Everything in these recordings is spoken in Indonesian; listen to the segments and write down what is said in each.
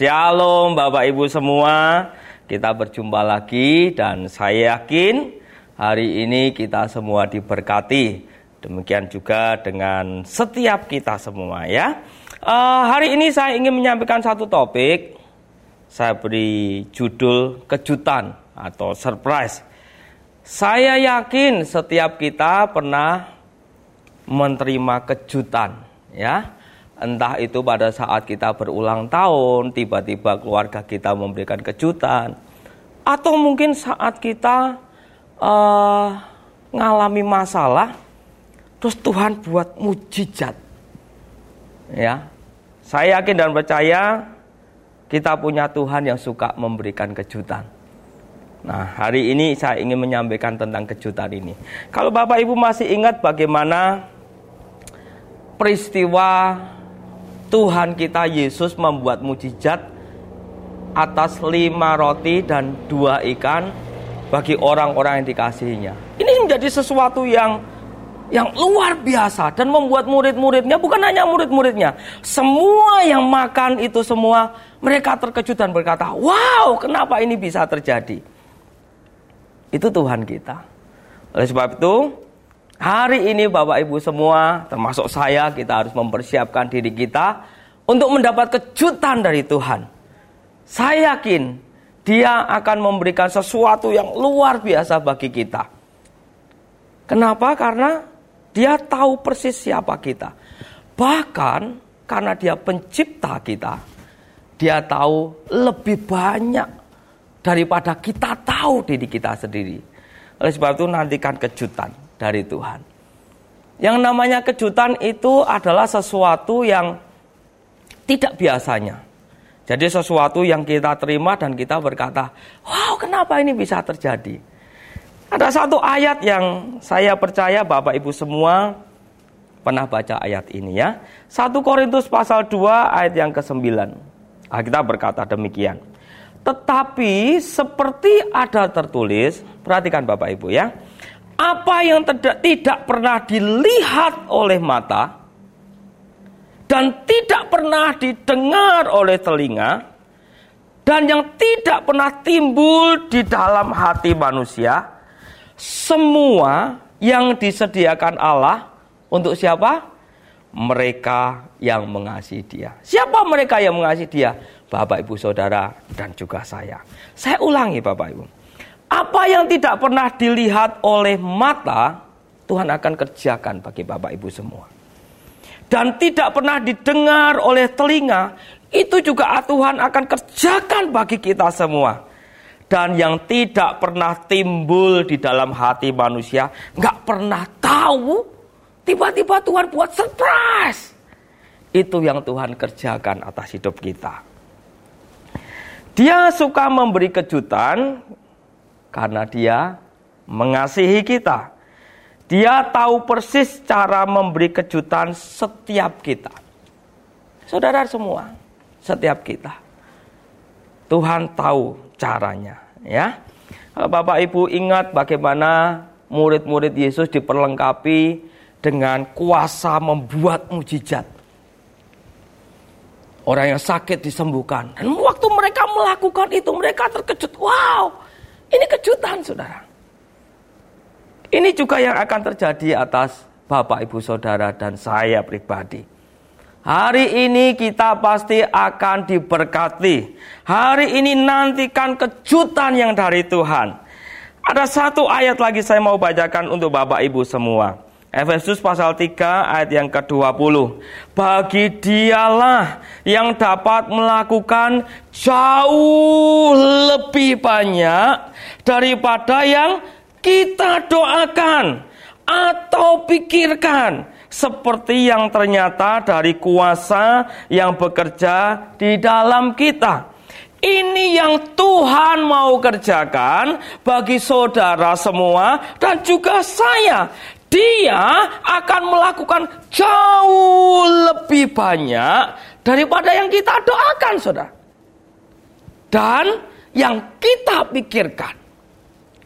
Shalom Bapak Ibu semua. Kita berjumpa lagi dan saya yakin hari ini kita semua diberkati. Demikian juga dengan setiap kita semua ya. Uh, hari ini saya ingin menyampaikan satu topik. Saya beri judul kejutan atau surprise. Saya yakin setiap kita pernah menerima kejutan ya Entah itu pada saat kita berulang tahun, tiba-tiba keluarga kita memberikan kejutan, atau mungkin saat kita uh, ngalami masalah, terus Tuhan buat mujizat. Ya, saya yakin dan percaya kita punya Tuhan yang suka memberikan kejutan. Nah, hari ini saya ingin menyampaikan tentang kejutan ini. Kalau Bapak Ibu masih ingat bagaimana peristiwa Tuhan kita Yesus membuat mujizat atas lima roti dan dua ikan bagi orang-orang yang dikasihinya. Ini menjadi sesuatu yang yang luar biasa dan membuat murid-muridnya bukan hanya murid-muridnya, semua yang makan itu semua mereka terkejut dan berkata, "Wow, kenapa ini bisa terjadi?" Itu Tuhan kita. Oleh sebab itu, Hari ini Bapak Ibu semua, termasuk saya, kita harus mempersiapkan diri kita untuk mendapat kejutan dari Tuhan. Saya yakin dia akan memberikan sesuatu yang luar biasa bagi kita. Kenapa? Karena dia tahu persis siapa kita. Bahkan karena dia pencipta kita, dia tahu lebih banyak daripada kita tahu diri kita sendiri. Oleh sebab itu nantikan kejutan dari Tuhan. Yang namanya kejutan itu adalah sesuatu yang tidak biasanya. Jadi sesuatu yang kita terima dan kita berkata, wow kenapa ini bisa terjadi? Ada satu ayat yang saya percaya Bapak Ibu semua pernah baca ayat ini ya. 1 Korintus pasal 2 ayat yang ke-9. Kita berkata demikian. Tetapi seperti ada tertulis, perhatikan Bapak Ibu ya apa yang tidak, pernah dilihat oleh mata dan tidak pernah didengar oleh telinga dan yang tidak pernah timbul di dalam hati manusia semua yang disediakan Allah untuk siapa? Mereka yang mengasihi dia. Siapa mereka yang mengasihi dia? Bapak, Ibu, Saudara, dan juga saya. Saya ulangi Bapak, Ibu. Apa yang tidak pernah dilihat oleh mata, Tuhan akan kerjakan bagi Bapak Ibu semua. Dan tidak pernah didengar oleh telinga, itu juga Tuhan akan kerjakan bagi kita semua. Dan yang tidak pernah timbul di dalam hati manusia, nggak pernah tahu, tiba-tiba Tuhan buat surprise. Itu yang Tuhan kerjakan atas hidup kita. Dia suka memberi kejutan karena dia mengasihi kita. Dia tahu persis cara memberi kejutan setiap kita. Saudara semua, setiap kita. Tuhan tahu caranya, ya. Bapak Ibu ingat bagaimana murid-murid Yesus diperlengkapi dengan kuasa membuat mujizat. Orang yang sakit disembuhkan. Dan waktu mereka melakukan itu, mereka terkejut. Wow, ini kejutan, saudara. Ini juga yang akan terjadi atas Bapak, Ibu, Saudara, dan saya pribadi. Hari ini kita pasti akan diberkati. Hari ini nantikan kejutan yang dari Tuhan. Ada satu ayat lagi saya mau bacakan untuk Bapak Ibu semua. Efesus pasal 3 ayat yang ke-20. Bagi dialah yang dapat melakukan jauh lebih banyak daripada yang kita doakan atau pikirkan seperti yang ternyata dari kuasa yang bekerja di dalam kita. Ini yang Tuhan mau kerjakan bagi saudara semua dan juga saya dia akan melakukan jauh lebih banyak daripada yang kita doakan, saudara. Dan yang kita pikirkan.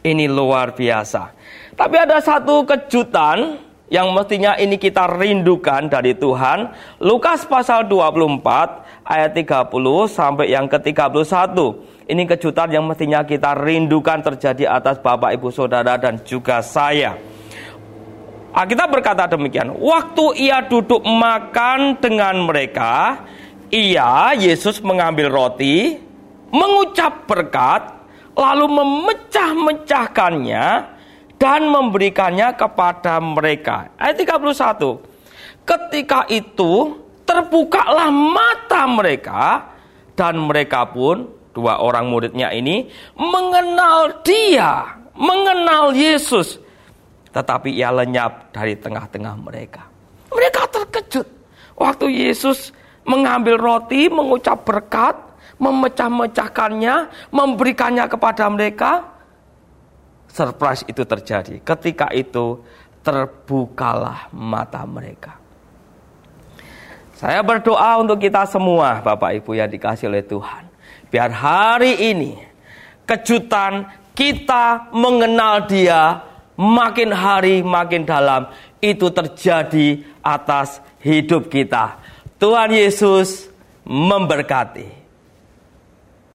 Ini luar biasa. Tapi ada satu kejutan yang mestinya ini kita rindukan dari Tuhan. Lukas pasal 24 ayat 30 sampai yang ke-31. Ini kejutan yang mestinya kita rindukan terjadi atas Bapak Ibu Saudara dan juga saya. Kita berkata demikian, waktu ia duduk makan dengan mereka, ia Yesus mengambil roti, mengucap berkat, lalu memecah-mecahkannya dan memberikannya kepada mereka. Ayat 31. Ketika itu terbukalah mata mereka dan mereka pun dua orang muridnya ini mengenal dia, mengenal Yesus. Tetapi ia lenyap dari tengah-tengah mereka. Mereka terkejut waktu Yesus mengambil roti, mengucap berkat, memecah-mecahkannya, memberikannya kepada mereka surprise itu terjadi. Ketika itu terbukalah mata mereka. Saya berdoa untuk kita semua, Bapak Ibu yang dikasih oleh Tuhan. Biar hari ini kejutan kita mengenal Dia makin hari makin dalam itu terjadi atas hidup kita. Tuhan Yesus memberkati.